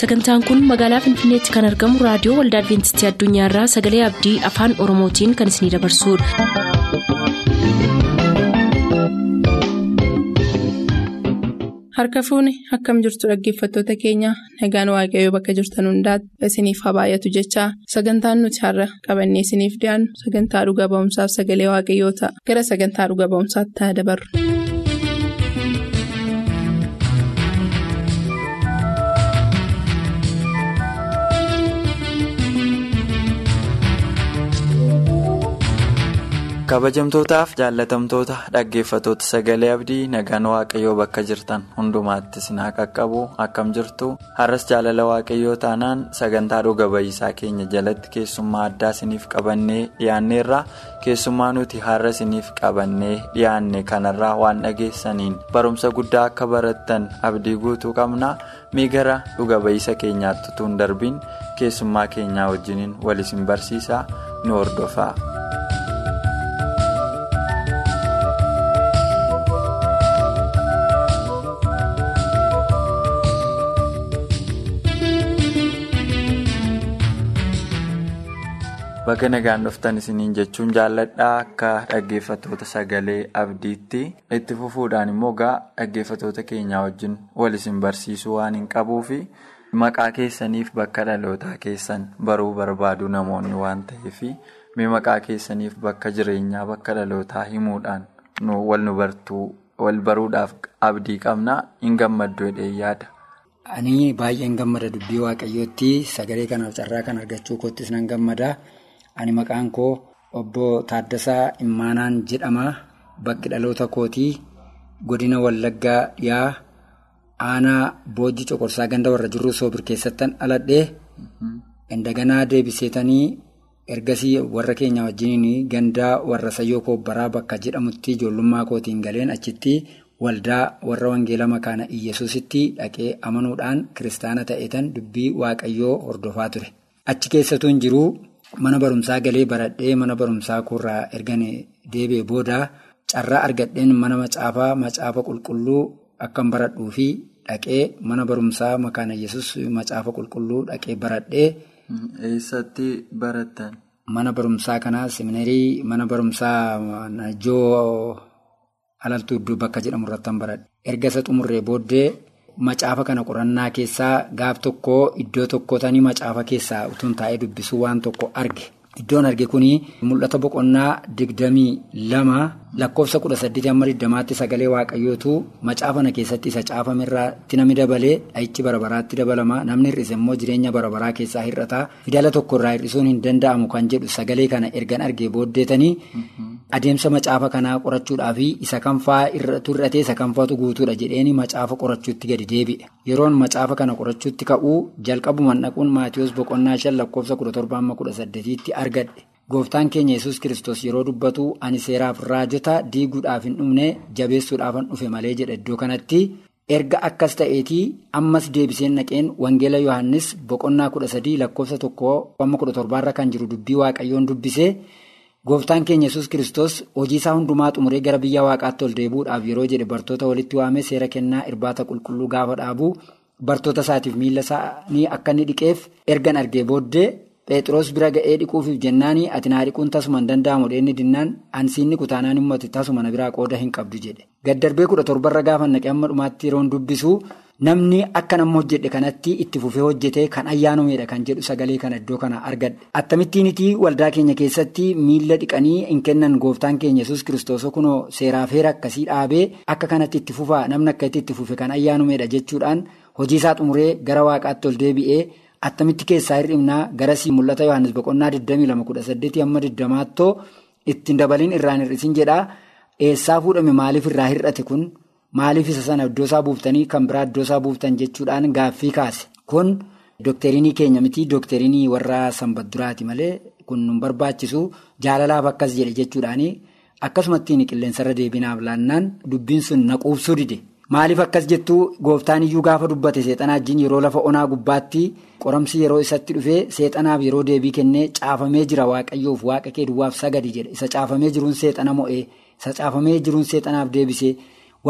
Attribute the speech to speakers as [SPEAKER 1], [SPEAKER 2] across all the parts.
[SPEAKER 1] sagantaan kun magaalaa finfinneetti kan argamu raadiyoo waldaa adventistii addunyaarraa sagalee abdii afaan oromootiin kan isinidabarsudha.
[SPEAKER 2] harka fuuni akkam jirtu dhaggeeffattoota keenya nagaan waaqayyoo bakka jirtan hundaati isiniif haa baay'atu jechaa sagantaan nuti har'a qabannee isiniif dhiyaannu sagantaa dhuga ba'umsaaf sagalee waaqayyoo ta'a gara sagantaa dhuga ba'umsaatti haa dabarru.
[SPEAKER 3] Kabajamtootaaf jaallatamtoota dhaggeeffatoota sagalee abdii nagaan waaqayyoo bakka jirtan hundumaatti sinaa qaqqabu. Akkam jirtu? Har'as jaalala waaqayyoo taanaan sagantaa dhuga ba'iisaa keenya jalatti keessummaa addaa siniif qabannee dhiyaanneerra keessummaa nuti har'a siniif qabannee dhiyaanne kanarraa waan dhageessaniin barumsa guddaa akka barattan abdii guutuu qabna. Mee gara dhuga ba'iisa keenyaatti hin darbiin keessummaa keenyaa wajjiniin wal isin barsiisaa nu hordofaa. Bakka nagaan dhuftan isiniin jechuun jaalladhaa akka dhaggeeffattoota sagalee abdiitti itti fufuudhaan immoo gaa dhaggeeffattoota keenyaa wajjin wal isin barsiisuu waan hin qabuufi maqaa keessaniif bakka dhalootaa keessan baruu barbaadu namoonni waan ta'eef mee maqaa keessaniif bakka jireenyaa bakka dhalootaa himuudhaan wal nu bartuu wal baruudhaaf abdii qabna hin gammaddu jedhee yaada.
[SPEAKER 4] Ani baay'een gammada dubbii waaqayyootti sagalee kanaaf carraa kan argachuu koottis nan gammada. Ani maqaan koo obbo Taaddasaa Immaanaan jedhama. Bakki dhaloota kootii godina Wallaggaa dhiyaa aanaa boojii coqorsaa ganda warra jirru soobir keessattan dhaladhee indaganaa deebiseetanii ergasii warra keenya wajjiniin gandaa warra sayyoo koobbaraa bakka jedhamutti ijoollummaa kootiin galeen achitti waldaa warra wangeela makaana iyyesuusitti dhaqee amanuudhaan kiristaana ta'eetan dubbii waaqayyoo hordofaa ture. Achi keessattuu hin jiruu. Mana barumsaa galee baradhee mana barumsaa kurraa ergan deebi'ee booda carraa argadheen mana macaafaa macaafa qulqulluu akkan baradhuu fi dhaqee mana barumsaa makaana yesus macaafa qulqulluu dhaqee baradhee.
[SPEAKER 3] Eessatti barattan?
[SPEAKER 4] Mana barumsaa kanaa seminarii mana barumsaa Najjoo Alaltuu Iddoo bakka jedhamu irratti baradhe. Erga isa xumurree booddee. Macaafa kana qorannaa keessaa gaaf tokko iddoo tokkotanii macaafa keessaa utuun taa'ee dubbisuu waan tokko arge. Iddoon arge kuni mul'ata boqonnaa digdamii lama lakkoofsa kudha saddeeti amma digdamaatti sagalee waaqayyootu macaafa na keessatti isa caafamerraatti namni dabalee dhahichi barabaraatti dabalama namni hir'ise immoo jireenya barabaraa keessaa hir'ata fidala tokkorraa hir'isuun hin danda'amu kan jedhu sagalee kana ergan argee booddeetanii. Adeemsa macaafa kanaa qorachuudhaa fi isa kanfaa irratti hir'atee isa kanfaatu guutuudha jedheeni macaafa qorachuutti gadi deebi'e. Yeroon macaafa kana qorachuutti ka'uu jalqabumaan dhaquun Maatiyoos boqonnaa shan lakkoofsa kudha torba amma kudha saddeetiitti argadhe. Gooftaan keenya yesus kiristoos yeroo dubbatu ani seeraaf raajota diiguudhaaf hin dhumne jabeessuudhaafan dhufe malee jedha iddoo kanatti. Erga akkas ta'eetii ammas deebiseen naqeen Wangeela Yohaannis boqonnaa kudha sadii lakkoofsa tokko amma kudha torbaarra kan jiru dubbii waaqayyoon dubbisee. Gooftaan keenya yesus kiristoos hojii isaa hundumaa xumuree gara biyya waaqaatti ol deebi'uudhaaf yeroo jedhe bartoota walitti waamee seera kennaa irbaata qulqulluu gaafa dhaabu bartoota isaatiif miila isaanii akka inni dhiqeef ergan argee booddee Pheexroos bira ga'ee dhiquufiif jennaanii ati naa dhiquun tasuma hin danda'amu dheenni dinnaan ansiinni kutaanaan himmatu tasuma na biraa qooda hin qabdu jedhe. Gaddarbee kudha torbarra gaafa naqee amma dhumaatti yeroon dubbisu namni akka nama hojjedhe kanatti itti fufee hojjetee kan ayyaanumeedha kan jedhu sagalee kana iddoo kana argadhe. Attamittiiniti waldaa keenya keessatti miila dhiqanii hin kennan gooftaan keenya yesus kiristoos kunoo seeraaf heera akkasii dhaabee akka kanatti itti fufaa namni akka itti fufe kan ayyaanumeedha jechuudhaan hojii isaa xumuree gara waaqaatti ol deebi'ee. Attamitti keessaa hir'imnaa garasii mul'ata Yohaannis boqonnaa 22:18 amma 20 ittiin dabaliin irraan hir'isin jedhaa eessaa fuudhame maaliif irraa hir'ate kun? Maaliif isa sana iddoo isaa buuftanii kan biraa iddoo isaa buuftan jechuudhaan gaaffii kaase? Kun dokterinii keenya miti dokterinii warra sanbadduraati malee kun nu barbaachisu jaalalaaf akkas jedhe jechuudhaani akkasumattiin qilleensarra deebinaaf laannaan dubbiin sun na quubsuu dide. Maaliif akkas jettuu gooftaan iyyuu gaafa dubbate seexanaa wajjin yeroo lafa onaa gubbaatti qoramsi yeroo isatti dhufee seexanaaf yeroo deebii kennee caafamee jira waaqayyoof waaqa kee duwwaaf sagadi jedhe. Isa caafamee jiruun seexana mo'ee isa caafamee jiruun seexanaaf deebisee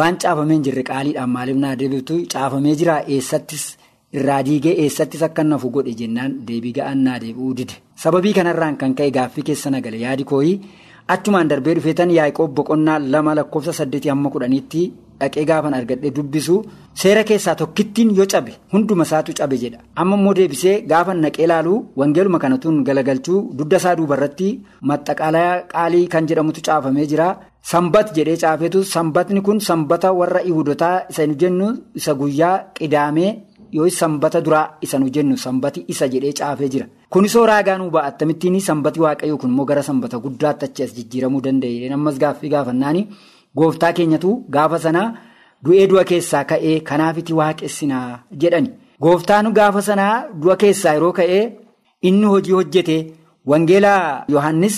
[SPEAKER 4] waan caafamee hin jirre qaaliidhaan maaliif naa deebiftu caafamee jira? Eessattis? Irraa diigee eessattis akka nafu godhe jennaan deebii ga'aan naa deebi'uu dide. Sababii kanarraan kan ka'e gaaffii keessa nagale yaadi kooyi achumaan darbee dhufeetan yaaqoob boqonnaa lama lakkoofsa saddeetii hamma kudhaniitti dhaqee gaafan argadhee dubbisu seera keessaa tokkittiin yoo cabe hunduma isaatu cabe jedha. Amma immoo deebisee gaafan naqee ilaalu wangeeluma kanatuun galagalchuu dugda isaa duubarratti maxxaqalaa qaalii kan jedhamutu caafamee jira. Sanbat jedhee caafetu sanbatni kun sanbata warra ihudotaa isa nu jennu isa guyyaa qidaamee yoo sanbata duraa isa nu jennu sanbati isa jedhee caafee jira. Kunisoo raagaa nuu ba'a akkamittiin sanbati waaqayyoo kun immoo gara sanbata guddaatti achi as jijjiiramuu danda'e. Ammas gaaffii gaafannaani gooftaa keenyatu gaafa sanaa du'ee du'a keessaa ka'ee kanaafiti waaqessinaa jedhani. Gooftaan gaafa sanaa du'a keessaa yeroo ka'ee inni hojii hojjete wangeelaa Yohaannis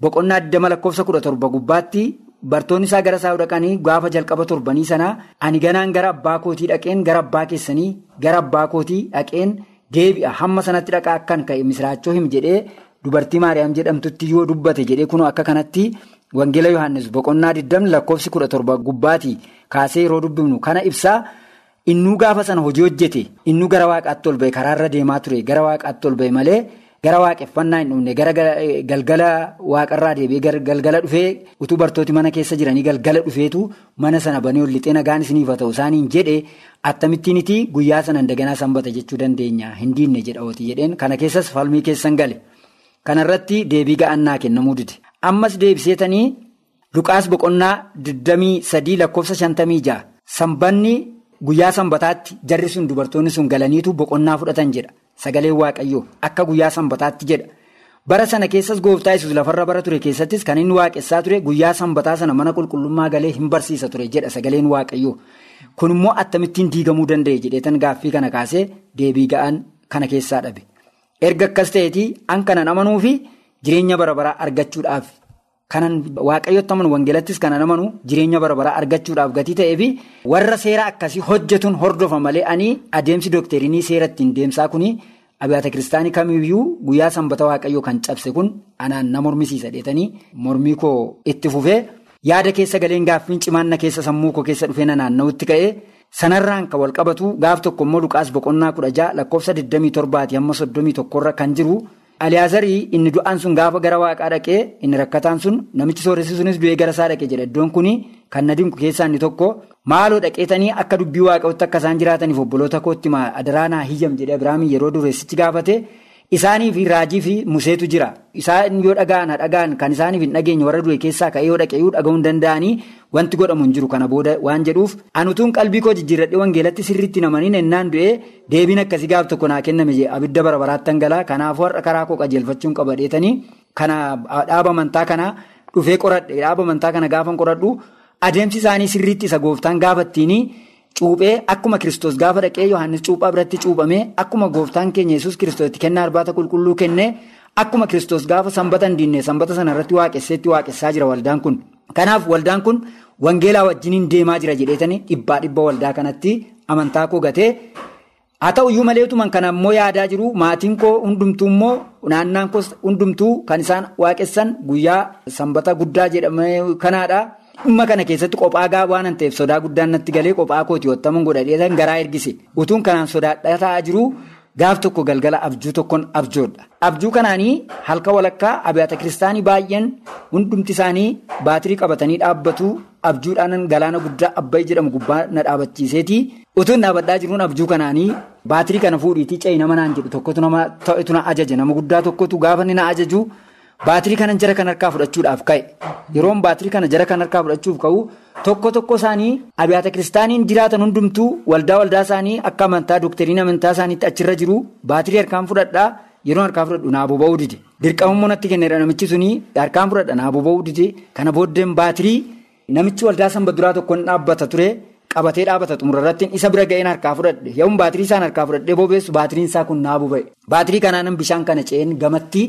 [SPEAKER 4] boqonnaa 20 lakkoofsa 17 gubbaatti. Bartoonni isaa gara isaa dhaqanii gaafa jalqaba torbanii sanaa ani ganaan gara abbaa kootii dhaqeen gara abbaa keessanii gara abbaa kootii dhaqeen deebi'a hamma sanatti dhaqaa akkan ka'e misiraachoo him jedhee dubartii maariyaam jedhamtutti yoo dubbate jedhee kunoo akka kanatti wangeela yohannis boqonnaa 20 lakkoofsi 17 gubbaatii kaasee yeroo dubbifnu. Kana ibsaa innuu gaafa sana hojii hojjete innuu gara waaqaatti ol ba'e karaarra deemaa ture gara waaqaatti ol ba'e malee. Gara waaqeffannaa hin dhufne gara galgala waaqarraa deebi'ee galgala dhufee utuu bartooti mana keessa jiranii galgala dhufeetu mana sana banee ol lixee nagaan isiniif haa ta'u. Isaaniin jedhe attamittiiniti guyyaa sana daganaa sanbata jechuu dandeenya hin diinne jedha kana keessas falmii keessan gale kanarratti deebii ga'annaa kennamuu dide ammas deebiseetanii luqaas boqonnaa 23 lakkoofsa 56 sanbanni guyyaa sanbataatti jarri sun dubartoonni sun galaniitu boqonnaa fudhatan jedha. Sagaleen waaqayyoo akka guyyaa sanbataatti jedha. Bara sana keessas gooftaa yesus lafarra bara ture keessattis kan inni waaqessaa ture guyyaa sanbataa sana mana qulqullummaa galee hin barsiisa ture jedha sagaleen waaqayyoo. Kun immoo akkamittiin diigamuu danda'e jedheetan gaaffii kana kaasee deebii ga'an kana keessaa dhabe. Erga akkas ta'eetii an kanan amanuu fi jireenya bara baraa argachuudhaaf kanan waaqayyotti amanu wangeelattis kanan amanu jireenya bara baraa argachuudhaaf gatii ta'ee fi warra seera akkasii hojjetuun hordofa malee ani adeemsi dookteerinii seera ittiin deemsaa kuni abiyyaata kiristaanii kamiyyuu guyyaa sanbata waaqayyoo kan cabse kun anaan na mormisiisa dheetanii mormii koo itti fufee yaada keessa galeen gaaffiin cimaan na keessa sammuu koo keessa dhufee na naanna'utti ka'ee sanarraan kan wal qabatu gaaf tokko immoo luqaas boqonnaa kudha ja'a lakkoofsa 27 hamma 31 irra kan jiru. Aliyaazarii inni du'aan sun gaafa gara waaqaa dhaqee inni rakkataan sun namichi sooressi sunis du'ee gara isaa dhaqe jedha iddoon kuni kan na dinqu keessaa inni tokko maaloo dhaqeetanii akka dubbii waaqayyootti akka isaan jiraataniif obboloota kootti adaraanaa hiyyam jedhee Abiraamiin yeroo dureessichi gaafate isaanii fi raajii fi museetu jira. Isaan yoo dhagaan dhagaan. Kan isaaniif hin dhageenye warra du'e keessaa ka'ee yoo dhaqeeyyuu dhaga'uu hin danda'anii wanti godhamu hin jiru. Kana booda waan jedhuuf anutuun qalbii koo jijjiirradhee wangeelatti sirriitti namaniin ennaan du'ee deebiin akkasii gaaf tokko naa kenname abidda bara baraatti hangalaa kanaafuu har'a karaa koo qajeelfachuun qaba dheetanii kana dhaaba amantaa kana dhufee qoradhe. Dhaaba amantaa kana gaafan qoradhu. Adeemsi isaanii sirriitti isa gooftaan gaafattiini. Cuuphee akkuma kiristoos gaafa dhaqee Yohaannis cuuphaa biratti cuuphamee akkuma gooftaan keenya yesus kiristoositti kennaa arbaata qulqulluu kennee akkuma kiristoos gaafa sanbata hin diinne sanbata sana irratti waaqesseetti waaqessaa jira waldaan kun. Kanaaf waldaan kun wangeelaa wajjiniin deemaa jira jedheetanii dhibbaa dhibba waldaa kanatti amantaa koo gatee haa ta'u iyyuu maleetuman kana immoo yaadaa jiru maatiin koo hundumtuu immoo naannaan koo hundumtuu kan isaan waaqessan guyyaa sanbata guddaa jedhame kanaadha. Dhimma kana keessatti qophaa gaa waan ta'eef sodaa guddaan natti galee qophaa kooti wattaman godhadheetan garaa ergise utuun kanaan sodaadhaa ta'aa jiru gaaf tokko galgala abjuu tokkoon abjoodha. Abjuu kanaanii halka walakkaa abiyyaata kiristaanii baay'een hundumti isaanii baatirii qabatanii dhaabbatu abjuudhaan galaana guddaa abbayi jedhamu gubbaa na dhaabachiiseeti. Utuun dhaabadhaa jiruun abjuu kanaanii baatirii kana fuudhiitii ce'i nama naan jedhu tokkotu nama ta'etu na ajaja nama guddaa tokkotu gaafa na ajaju. Baatirii kanan jara kan harkaa fudhachuudhaaf ka'e yeroon baatirii kana jara kan harkaa fudhachuuf ka'u tokko tokko isaanii abiyyaata kiristaaniin jiraatan hundumtuu waldaa waldaa isaanii akka amantaa dookteriin amantaa isaaniitti achirra jiru baatirii harkaan fudhadhaa yeroon harkaa fudhadhu naa boba'uu dide dirqamummoo natti kennedha namichi suni harkaan fudhadha naa boba'uu dide kana booddeen baatirii namichi waldaa sanba duraa tokkoon dhaabbata ture. qabatee dhaabata xumurarratti isa bira ga'een harkaa fudhadhe yommuu baatirii isaan harkaa fudhadhee bobeessu baatiriin isaa kun naa boba'e baatirii kanaan bishaan kana ce'een gamatti.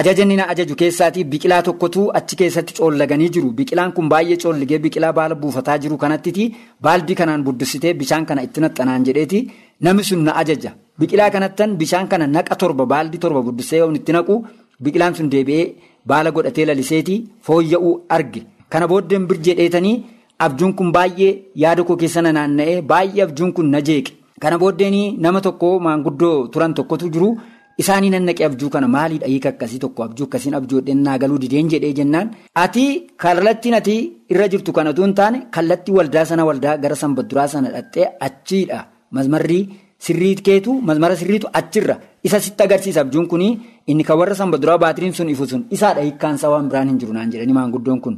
[SPEAKER 4] Ajajanni na ajaju keessaatii biqilaa tokkotu achi keessatti coollaganii jiru. Biqilaan kun baay'ee coolligee biqilaa baala buufataa jiru kanattiti baaldii kanaan buddisitee bishaan kana itti naxxanaan jedheeti namni sun na ajaja. Biqilaa kanattan bishaan kana naqa torba baaldii torba buddisee yoo itti naqu biqilaan sun deebi'ee baala godhatee laliseeti fooyya'uu arge. Kana booddeen birjee dheetanii abjuun kun baay'ee yaada koo keessa na naanna'ee baay'ee abjuun kun na jeeqe. Kana booddeen nama tokko maanguddoo turan tokkotu jiru. Isaanii nannaqee abjuu kana maaliidha hiika akkasii tokko abjuu akkasiin abjoodhee naa galuu dideen jedhee jennaan. Ati kallattiin ati irra jirtu kanatu hin taane kallattii waldaa sana waldaa gara sanbadduraa sana dhattee achiidha. Mazmarri sirrii keetu mazmara sirriitu achirra isa sitti agarsiisa abjuun kuni inni kan warra sanbadduraa baatiriin sun ifu sun isaadha hiikkaansaa waan biraan hin jiru naan jedhanii maanguddoon kun.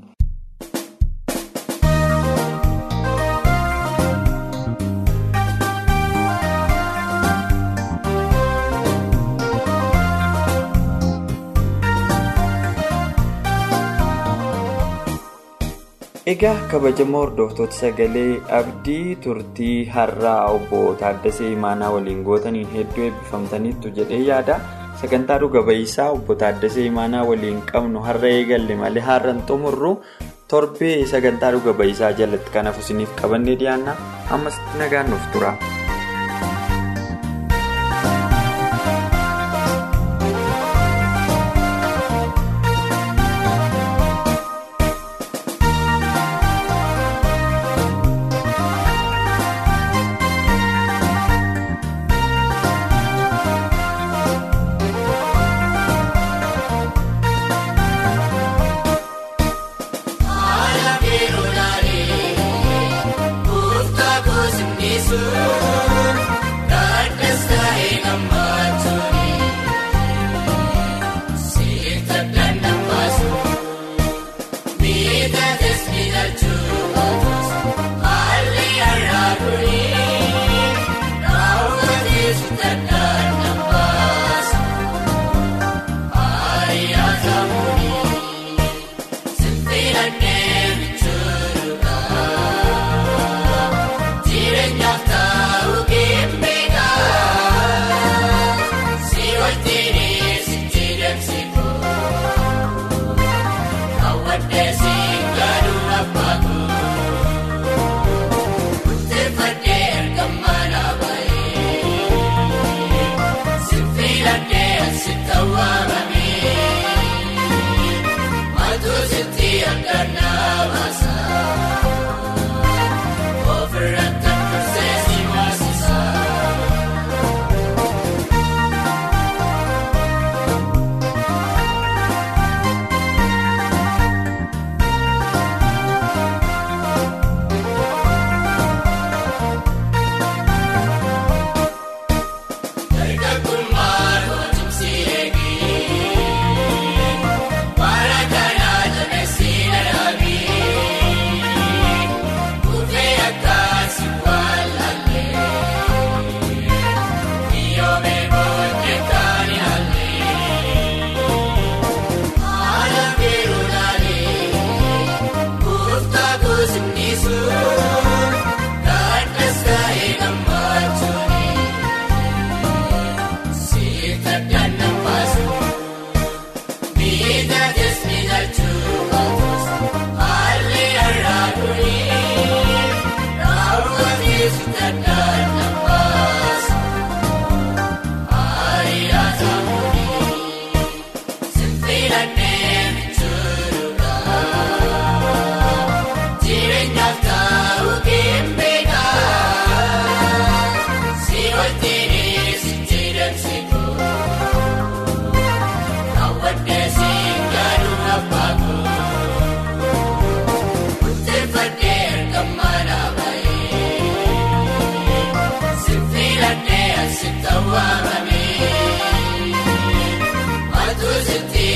[SPEAKER 5] Egaa kabajamoo hordoftoota sagalee abdii turtii har'aa obbo Taaddasee Imaanaa waliin gootaniin hedduu eebbifamtaniittu jedhee yaada. Sagantaa dhuga ba'iisaa obbo Taaddasee Imaanaa waliin qabnu har'a eegalle malee har'an xumurru torbee sagantaa dhuga ba'iisaa jalatti kanaaf isiniif qabannee dhiyaanna ammas nagaan nuuf tura.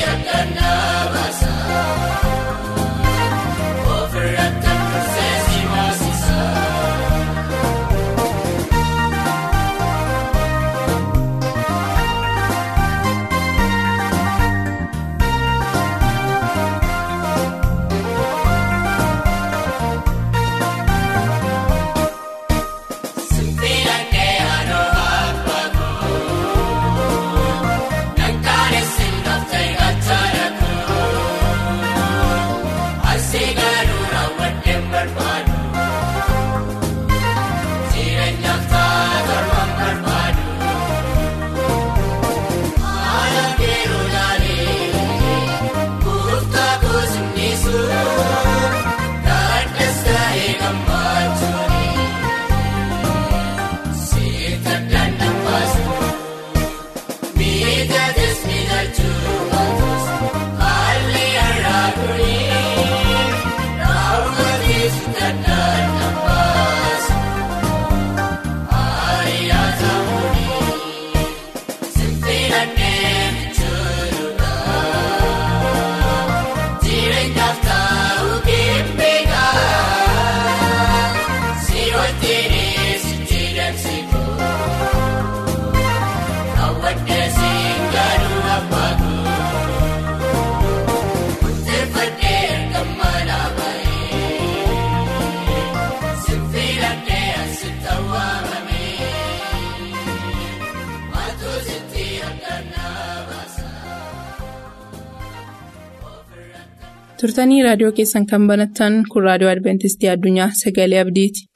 [SPEAKER 2] يا كنابة turtanii raadiyoo keessan kan banattan kun raadiyoo adventistii addunyaa sagalee abdiiti.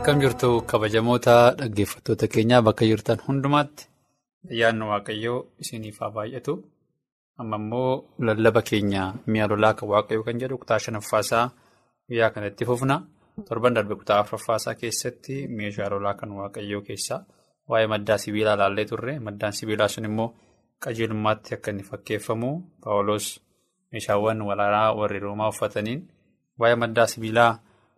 [SPEAKER 6] Akkam jirtu kabajamoota dhaggeeffattoota keenyaa bakka jirtan hundumaatti ayyaanni waaqayyoo isiniif haa baay'atu. Amma immoo lallaba keenya mi'a lolaa kan waaqayyoo kan jedhu kutaa shanaffaasaa guyyaa kanatti fufna. Torban darbe kutaa afuraffaasaa keessatti meeshaa lolaa kan waaqayyoo keessaa waa'ee maddaa sibiilaa ilaallee turre. Maddaan sibiilaa sun immoo qajeelummaatti akka inni fakkeeffamu Paawuloos meeshaawwan waraanaa warri roomaa uffataniin waa'ee maddaa sibiilaa.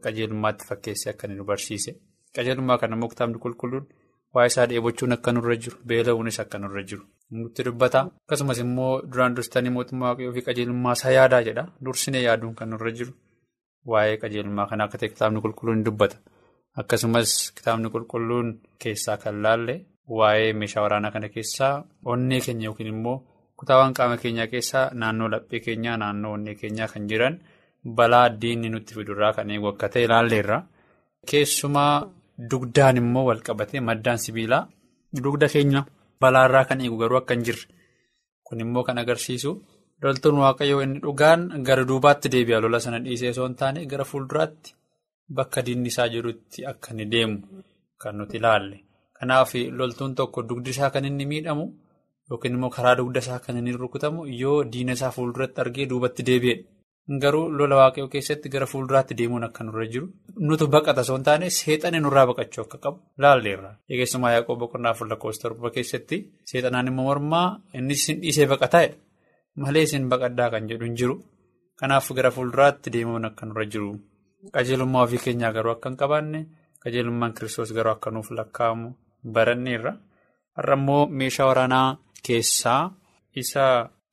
[SPEAKER 6] qajeelummaatti fakkeessee akka inni nu barsiise qajeelummaa kana immoo kitaabni qulqulluun waa'ee isaa dheebochuun akka nurra jiru beela'uunis akka nurra jiru nutti dubbata akkasumas immoo duraan dursitanii mootummaa waaqayyoo fi qajeelummaa isaa yaadaa jedha dursinee yaaduun kan nurra jiru waa'ee qajeelummaa kanaa akka ta'e kitaabni qulqulluun dubbata akkasumas kitaabni qulqulluun keessaa kan laalle waa'ee meeshaa waraanaa kana keessaa onnee keenya yookiin immoo kutaawwan qaama keenyaa keessaa naannoo laphee keenyaa naannoo onnee keenyaa kan jiran. Balaa diinni nutti fidurraa kan eegu akka ta'e ilaalleerra. Keessumaa dugdaan immoo walqabatee maddaan sibiilaa dugda keenya balaarraa kan eegu garuu akka hin jirre. Kun immoo kan agarsiisu loltuun waaqayyoo inni dhugaan gara duubaatti deebi'a lola sana dhiisee osoo hin taane gara fuulduraatti bakka diinni isaa jirutti akka inni deemu kan nuti ilaalle. Kanaaf loltuun tokko dugdi isaa kan inni miidhamu yookiin immoo karaa dugda isaa kan inni rukutamu yoo diina isaa fuulduratti argee duubatti deebi'edha. Garuu lola waaqayyoo keessatti gara fuulduraatti deemuun akka nurra jiru nutu baqata osoo hin taane seexanni nurraa baqachuu akka qabu laalleerra. Eegessumaa yaaqoo boqonnaa afur lakkoofsa torba keessatti seexanaan immoo mormaa inni isin dhiisee baqataa'edha. Malee isin baqaddaa kan jedhu hin jiru. Kanaaf gara fuulduraatti deemuun akka nurra jiru. Qajeelummaa ofii keenyaa garuu akka hin qabaanne qajeelummaan kiristoos garuu akka nuuf lakkaa'amu baranneerra. Har'a immoo meeshaa waraanaa keessaa isa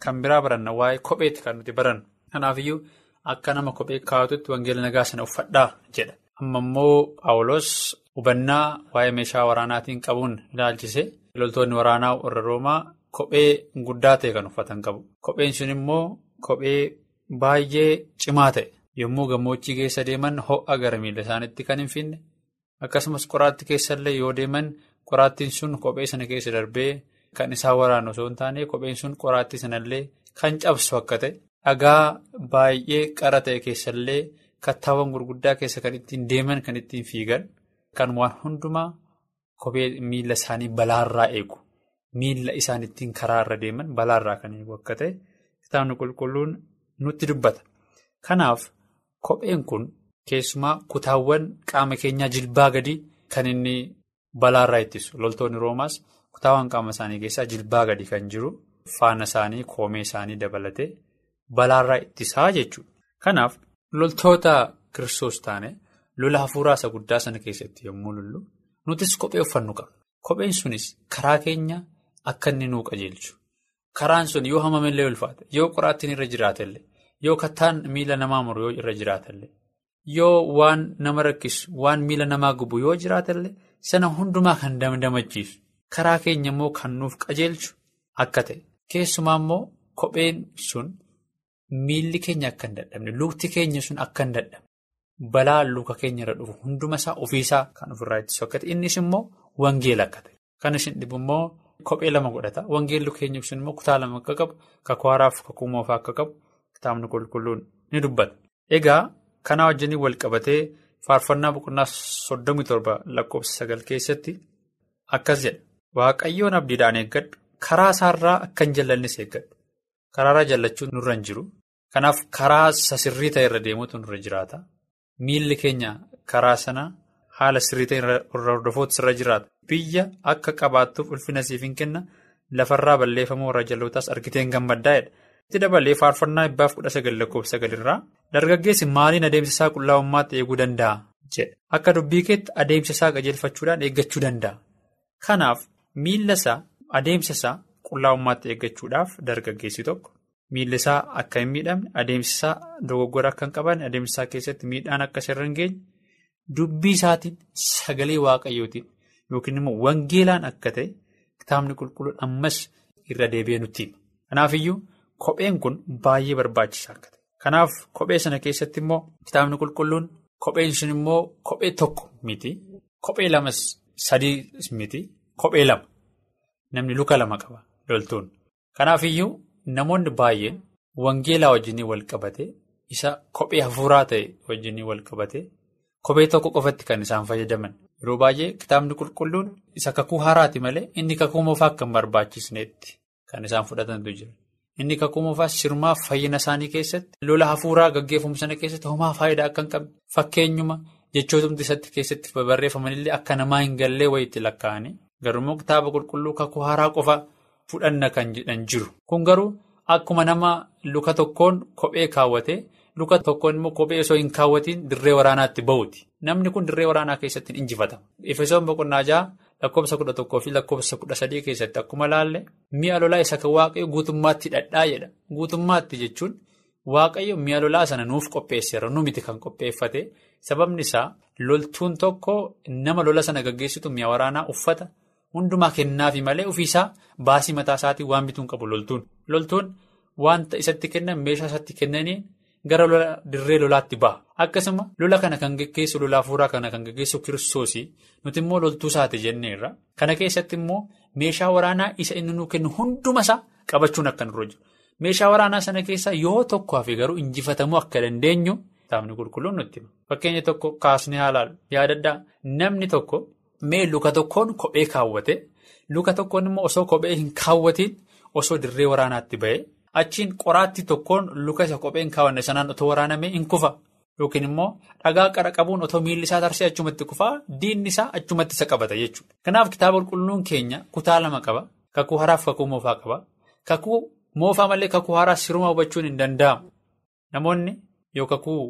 [SPEAKER 6] kan biraa baranna waa'ee kopheetti kan nuti barannu. Kanaafiyyuu akka nama kophee kaa'atutti wangeela nagaa sana uffadhaa jedha. Amma immoo Paawuloos hubannaa waa'ee meeshaa waraanaatiin qabuun ilaalchise loltoonni waraanaa warra Roomaa kophee guddaa ta'e kan uffatan qabu. Kopheen sun immoo kophee baay'ee cimaa ta'e yommuu gammoojjii keessa deeman ho'a gara miila isaaniitti kan hin finne akkasumas qoraattii keessallee yoo deeman qoraattiin sun kophee sana keessa darbee kan isaan waraanu osoo hin taane kopheen sun qoraattii sanallee kan cabsu akka ta'e. Dhagaa baay'ee qara ta'e keessallee kattaawwan gurguddaa keessa kan ittiin deeman kan ittiin fiigan kan waan hundumaa kophee miila isaanii balaarraa eegu miila isaan ittiin karaarra deeman balaarraa kan eegu akka ta'e kitaabni qulqulluun nutti dubbata. Kanaaf kopheen kun keessumaa kutaawwan qaama keenyaa jilbaa gadi kan inni balaarraa ittisu loltoonni roomaas kutaawwan qaama isaanii keessaa jilbaa gadi kan jiru faana isaanii koomee isaanii dabalatee. Balaarraa ittisaa jechuudha. Kanaaf loltoota kiristoos taane lola hafuuraa isa guddaa sana keessatti yommuu lollu nutis kophee uffannu qabna. Kopheen sunis karaa keenya akka inni nuu qajeelchu. Karaan sun yoo hamamellee ulfaate yoo qoraattiin irra jiraatellee yoo kattaan miila namaa muru yoo irra jiraatellee yoo waan nama rakkisu waan miila namaa gubu yoo jiraatellee sana hundumaa kan damdamachiisu karaa keenya immoo kan nuuf qajeelchu akka ta'e keessumaa immoo kopheen sun. Miilli keenya akka hin dadhabne lukti keenya sun akka hin dadhabne balaa luka keenya irra dhufu hunduma isaa ofiisaa kan ofirraa ittisu akka ta'e innis immoo wangeela akka ta'e kan isin dhibu immoo kophee lama godhata wangeelli keenya sun immoo kutaa lama akka qabu kakuu haaraaf kakuu moofaa akka qabu kitaabni qulqulluun ni dubbata. Egaa kanaa wajjin wal qabatee faarfannaa boqonnaa soddomii torba lakkoofsa sagal keessatti akkas jedha waaqayyoon abdiidhaan eeggadhu karaa isaarraa akka hin jallannes eeggadhu. Karaarraa jallachuun nurra hin jiru. Kanaaf karaa sirrii ta'e irra deemuutu nurra jiraata. Miilli keenya karaa sana haala sirrii ta'e irra hordofootu irra jiraata. Biyya akka qabaattuuf ulfina siif hin kenna lafarraa balleeffamuu warra jalootaas argiteen gammaddaa'edha. Itti dabalee faarfannaa dhibbaaf kudha sagal lakkoofsa sagalirraa dargaggeessi maaliin adeemsa isaa qullaa'ummaatti eeguu danda'a jedha. Akka dubbii keetti adeemsa isaa qajeelfachuudhaan eeggachuu danda'a. Kanaaf miilla isaa adeemsa isaa. Qullaa'ummaatti eeggachuudhaaf dargaggeessi tokko miilli isaa akka hin miidhamne adeemsi isaa dogoggora akka hin qabaanne adeemsi isaa keessatti miidhaan akka irra hin geenye dubbii isaatiin sagalee waaqayyootiin yookiin immoo wangeelaan akka ta'e kitaabni qulqulluun ammas irra deebi'ee nutti hima. Kanaafiyyuu kopheen kun baay'ee barbaachisaa akka ta'e Kanaaf kophee sana keessatti immoo kitaabni qulqulluun kopheen sun immoo kophee tokko miti. Kophee lamas sadii miti. Kophee lama. Namni luka lama qaba loltuun. Kanaaf iyyuu namoonni baay'een wangeelaa wajjin wal qabate isa kophee hafuuraa ta'e wajjin wal qabate kophee tokko qofatti kan isaan fayyadaman. Yeroo baay'ee kitaabni qulqulluun isa kakuu haaraati malee inni kakuu moofaa hin barbaachisneetti kan isaan fudhatantu jira. Inni kakuu moofaa sirmaaf fayyina isaanii keessatti lola hafuuraa gaggeeffamu sana keessatti homaa faayidaa akka hin qabne fakkeenyuma jechootumti isatti keessatti barreeffamanillee akka namaa hin gallee wayiitti lakkaa'anii garuu kitaaba qulqulluu kakuu haaraa qofa fudhanna kan jedhan jiru. Kun garuu akkuma nama luka tokkoon kophee kaawwate luka tokkoon immoo kophee osoo hin kaawwatiin dirree waraanaatti bahuuti. Namni kun dirree waraanaa keessatti injifatama. Efesoon boqonnaa jaha lakkoofsa kudha tokkoo fi lakkoofsa kudha sadii keessatti akkuma laalle mi'a lolaa isa kan waaqayyo guutummaatti dhadhaa jedha. Guutummaatti jechuun waaqayyo mi'a lolaa sana nuuf qopheesseera nu miti kan qopheeffate sababni isaa loltuun tokko nama lola sana gaggeessitu mi'a waraanaa uffata hundumaa kennaafi malee ofiisaa baasii mataa isaatiin waan bituun qabu loltuun. Loltuun wanta isatti kennan meeshaa isatti kennaniin. Gara lola dirree lolaatti ba'a. Akkasuma lola kana kan gaggeessu lola hafuuraa kana kan gaggeessu kiristoosii nuti immoo loltuu isaati jenneerra. Kana keessatti immoo meeshaa waraanaa isa inni nuu kennu hunduma isaa qabachuun akka nurra jiru. Meeshaa waraanaa sana keessaa yoo tokko hafe garuu injifatamuu akka dandeenyu kitaabni qulqulluun nutti hima. Fakkeenya tokko kaasnee haalaan yaadaddaa namni tokko mee luka tokkoon kophee kaawwate luka tokkoon immoo osoo kophee hin kaawwatiin osoo dirree waraanaatti ba'e. Achiin qoraattii tokkoon luka isa kopheen kaawwanne sanaan otoo waraanamee hin kufa yookiin immoo dhagaa qara qabuun otoo miilli isaa tarsee achumatti kufaa diinni isaa achumatti isa qabata jechuudha. Kanaaf kitaaba qulqulluun keenya kutaa lama qaba. Kakuu haaraaf kakuu moofaa qaba. Kakuu moofaa malee kakuu haaraa siruma hubachuun hin danda'amu. Namoonni yoo kakuu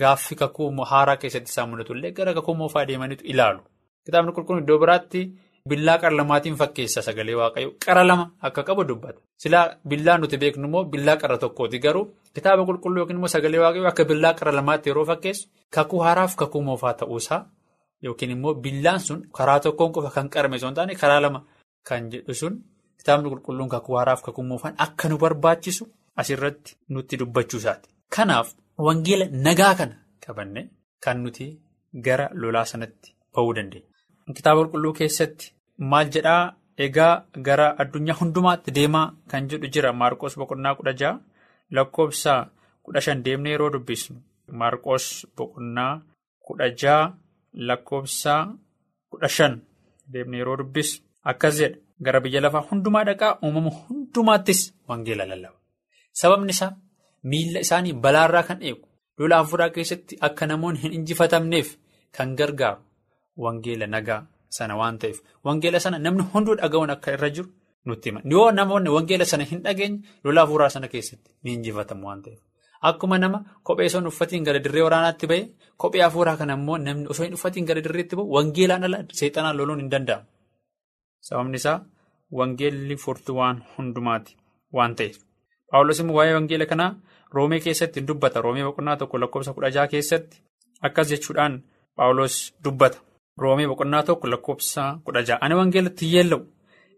[SPEAKER 6] gaaffii kakuu haaraa keessatti isaan mudatu illee gara kakuu moofaa deemaniitu ilaalu. Kitaabni qulqulluun iddoo biraatti. Billaa qara lamaatiin fakkeessa sagalee waaqayyo qara lama akka qabu dubbata. Silaa billaa nuti beeknu immoo billaa qara tokkooti garuu kitaaba qulqulluu yookiin immoo sagalee waaqayyo akka billaa qara lamaatti yeroo fakkeessu kakuu haaraaf kakuu moofaa ta'uusaa yookiin immoo billaan sun karaa tokkoon qofa kan qarame osoo hin taane karaa lama kan jedhu sun kitaabni qulqulluun kakuu haaraaf kakuu moofaan akka nu barbaachisu asirratti nutti dubbachuusaati. Kanaaf wangeela nagaa kana qabanne kan nuti gara lolaa sanatti ba'uu dandeenya. Kitaaba qulqulluu keessatti maal jedhaa? Egaa gara addunyaa hundumaatti deemaa kan jedhu jira. Maarqos boqonnaa kudha jaha lakkoofsa kudha shan deemnee yeroo dubbisnu. Maarqos boqonnaa kudha jaha lakkoofsa kudha shan deemnee yeroo dubbisnu. Akkas jedha gara biyya lafaa hundumaa dhaqaa uumama hundumaattis wangeela lallaba. Sababni isaa miila isaanii balaarraa kan eegu lola hafuuraa keessatti akka namoonni hin injifatamneef kan gargaaru. Wangeela nagaa sana waan ta'eef wangeela sana namni hunduu dhaga'uun akka irra jiru nutti hima. Yoo namoonni wangeela sana hin dhageenye lola hafuuraa sana keessatti ni injifatamu waan ta'eef. Akkuma nama kophee hin uffatiin gara dirree waraanaatti ba'e kophee hafuuraa kana immoo namni osoo hin uffatiin gara dirreetti ba'u wangeelaan ala seexanaan loluun hin danda'amu. Sababni isaa wangeelli furtuu waan hundumaati waan ta'eef. Paawulos immoo waa'ee wangeela kanaa roomee keessatti dubbata. Roomee boqonnaa tokko lakkoofsa kudha keessatti akkas jechuudhaan paawulos dubbata. Roomee boqonnaa tokko lakkoofsa kudha jaha. Ani wangeelatti yeella'u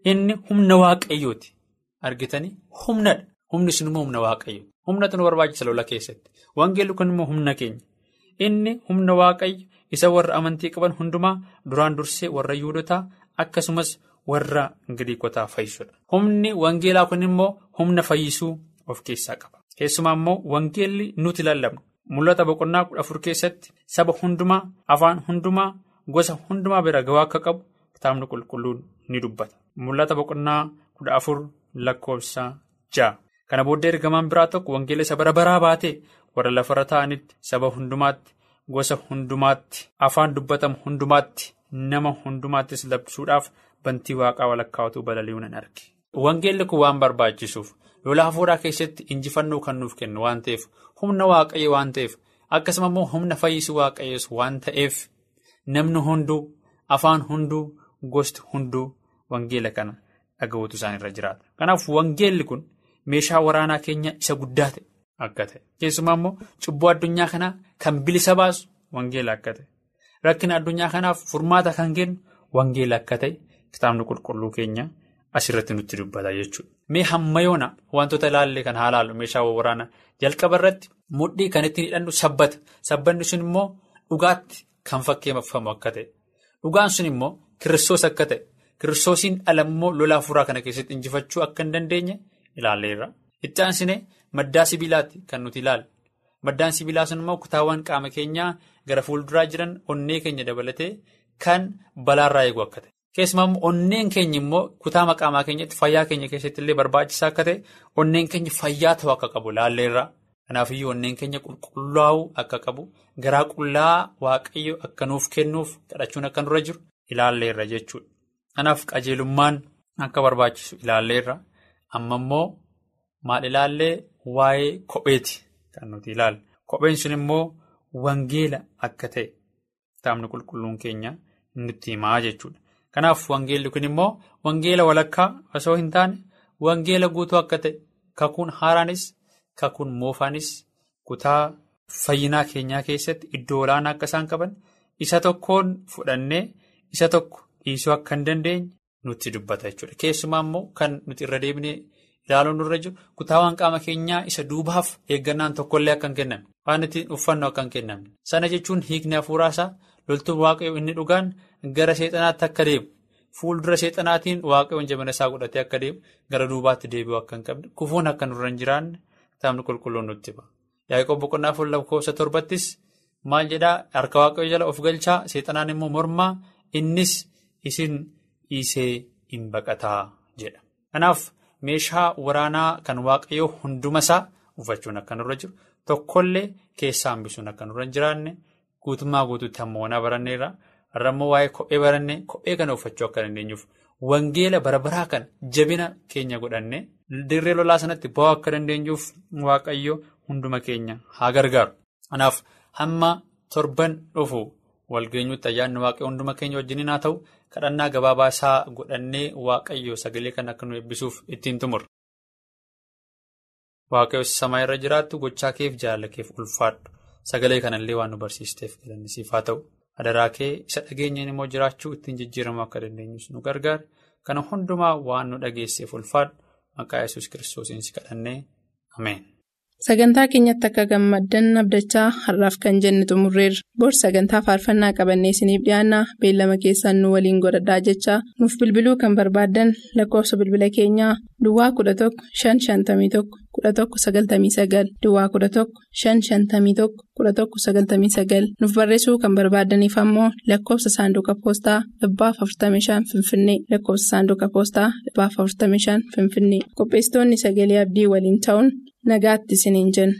[SPEAKER 6] inni humna waaqayyooti. Argitanii humnadha. Humni sun immoo humna waaqayyooti. Humnatu nu barbaachisa lola keessatti. Wangeelli kun immoo humna keenya. Inni humna waaqayyo isa warra amantii qaban hundumaa duraan dursee warra yuudotaa akkasumas warra Giriikotaa fayyisudha. Humni wangeelaa kun immoo humna fayyisuu of keessaa qaba. Keessumaa immoo wangeelli nuti lallabnu. Mul'ata boqonnaa kudha afur keessatti saba hundumaa afaan hundumaa. Gosa hundumaa bira ga'uu akka qabu kitaabni qulqulluun ni dubbata. Mul'ata boqonnaa kudha afur lakkoofsa ja'a. Kana booddee ergamaan biraa tokko wangeela isa bara baraa baatee warra lafarra ta'anitti saba hundumaatti gosa hundumaatti afaan dubbatamu hundumaatti nama hundumaattis labsuudhaaf bantii waaqaa walakkaatu balali'uu nan arge. Wangeelli kun waan barbaachisuuf lola hafuuraa keessatti injifannoo kan nuuf kennu waan ta'eef humna waaqayyo waan ta'eef akkasuma immoo humna fayyisuu waaqayyoos waan ta'eef. Namni hunduu afaan hunduu gosti hunduu wangeela kana dhaga'uutu isaan irra jiraata. Kanaaf wangeelli kun meeshaa waraanaa keenya isa guddaa ta'e akka ta'e. Keessumaa immoo cubbuu addunyaa kanaa kan bilisa baasu wangeela akka ta'e. Rakkina addunyaa kanaaf furmaata kan kennu wangeela akka ta'e kitaabni qulqulluu keenya asirratti nutti dubbata jechuudha. Mee hamma yoona wantoota ilaallee kan haa ilaallu meeshaa waraanaa jalqaba irratti mudhii kan ittiin hidhannu sabbata. Sabbanni sun immoo dhugaatti kan fakkeeffamu akka ta'e. Dhugaan sun immoo kiristoos akka ta'e. Kiristoosiin alammoo lola afuuraa kana keessatti injifachuu akka hin dandeenye ilaalleerra. Itti aansine maddaa sibiilaatti kan nuti ilaalle. Maddaan sibiilaa sun immoo kutaawwan qaama keenyaa gara fuulduraa jiran onnee keenya dabalatee kan balaarraa eegu akka ta'e. Keessumaa immoo onneen keenya immoo kutaa qaamaa keenyatti fayyaa keenya keessatti illee barbaachisaa akka ta'e onneen keenya fayyaa ta'uu akka qabu ilaalleerra. Kanaafiyyuu onneen keenya qulqullaa'uu akka qabu garaa qullaa waaqayyo akka nuuf kennuuf kadhachuun akka nurra jiru ilaalleerra jechuudha. Kanaaf qajeelummaan akka barbaachisu ilaalleerra. Amma immoo maal ilaallee waa'ee kopheeti kan nuti ilaalle. Kopheen sun immoo wangeela akka ta'e kitaabni qulqulluun keenya nutti himaa jechuudha. Kanaaf wangeelli kun immoo wangeela walakkaa osoo hin taane wangeela guutuu akka ta'e kakuun haaraanis kakuun moofaanis kutaa fayyinaa keenyaa keessatti iddoo olaanaa akka isaan qaban isa tokkoon fudhannee isa tokko dhiisuu akka hin dandeenye nutti dubbata jechuudha. Keessumaa immoo kan nuti irra deebinee ilaaluun nurra jiru kutaawwan qaama keenyaa isa duubaaf eeggannaan tokkollee akka hin kennamne waan ittiin uffannu akka hin kennamne sana jechuun hiikni hafuuraasaa loltuun waaqayyoo inni dhugaan gara seexanaatti akka deemu fuuldura seexanaatiin waaqayyoon jabina isaa godhatee akka deemu gara duubaatti deebi'uu akka hin qabne kufuun akka nurra hin jiraanne kitaabni qulqulluun nutti hima. Yaaqoob boqonnaa afur lakkoofsa torbattis maal jedhaa harka waaqayyoo jala of galchaa seexanaan immoo mormaa innis isin dhiisee hin baqataa jedha. Kanaaf meeshaa waraanaa kan waaqayyoo hunduma isaa uffachuun akka nurra jiru tokkollee keessaa hambisuun akka nurra hin jiraanne guutummaa guutuutti hammoonaa baranneerra har'a immoo waa'ee kophee barannee kophee kana uffachuu akka dandeenyuuf wangeela barabaraa kan jabina keenya godhanne dirree lolaa sanatti ba'uu akka dandeenyuuf waaqayyo hunduma keenya haa gargaaru. Kanaaf hamma torban dhufu walgeenyuutti ayyaanni waaqayyo hunduma keenya wajjiniin haa ta'u kadhannaa gabaabaa isaa godhannee waaqayyo sagalee kan akka nu eebbisuuf ittiin xumurra. Waaqayyo samaa irra jiraattu gochaa keef jaalala keef ulfaadhu sagalee kanallee waan nu barsiisteef galannisiif haa ta'u adaraa kee isa dhageenyeen immoo jiraachuu ittiin jijjiiramuu akka dandeenyus nu gargaara kana hundumaa waan nu dhageesseef ulfaadhu. Maqaa yesus kiristoosiin si kadhannee. Ameen.
[SPEAKER 2] Sagantaa keenyatti akka gammaddan abdachaa har'aaf kan jenne xumurreerra. Bor sagantaa faarfannaa qabannee isiniif dhiyaanna beellama keessaan nu waliin godhadhaa jechaa. Nuuf bilbiluu kan barbaaddan lakkoofsa bilbila keenyaa. Duwwaa 11 551 1199 Duwwaa 11 551 1199 nuuf barreessuu kan barbaadaniif ammoo lakkoofsa saanduqa poostaa dhibbaaf 45 Finfinnee lakkoofsa saanduqa poostaa dhibbaaf 45 Finfinnee qopheessitoonni sagalee abdii waliin ta'uun. Nagaatti isiniin jenna.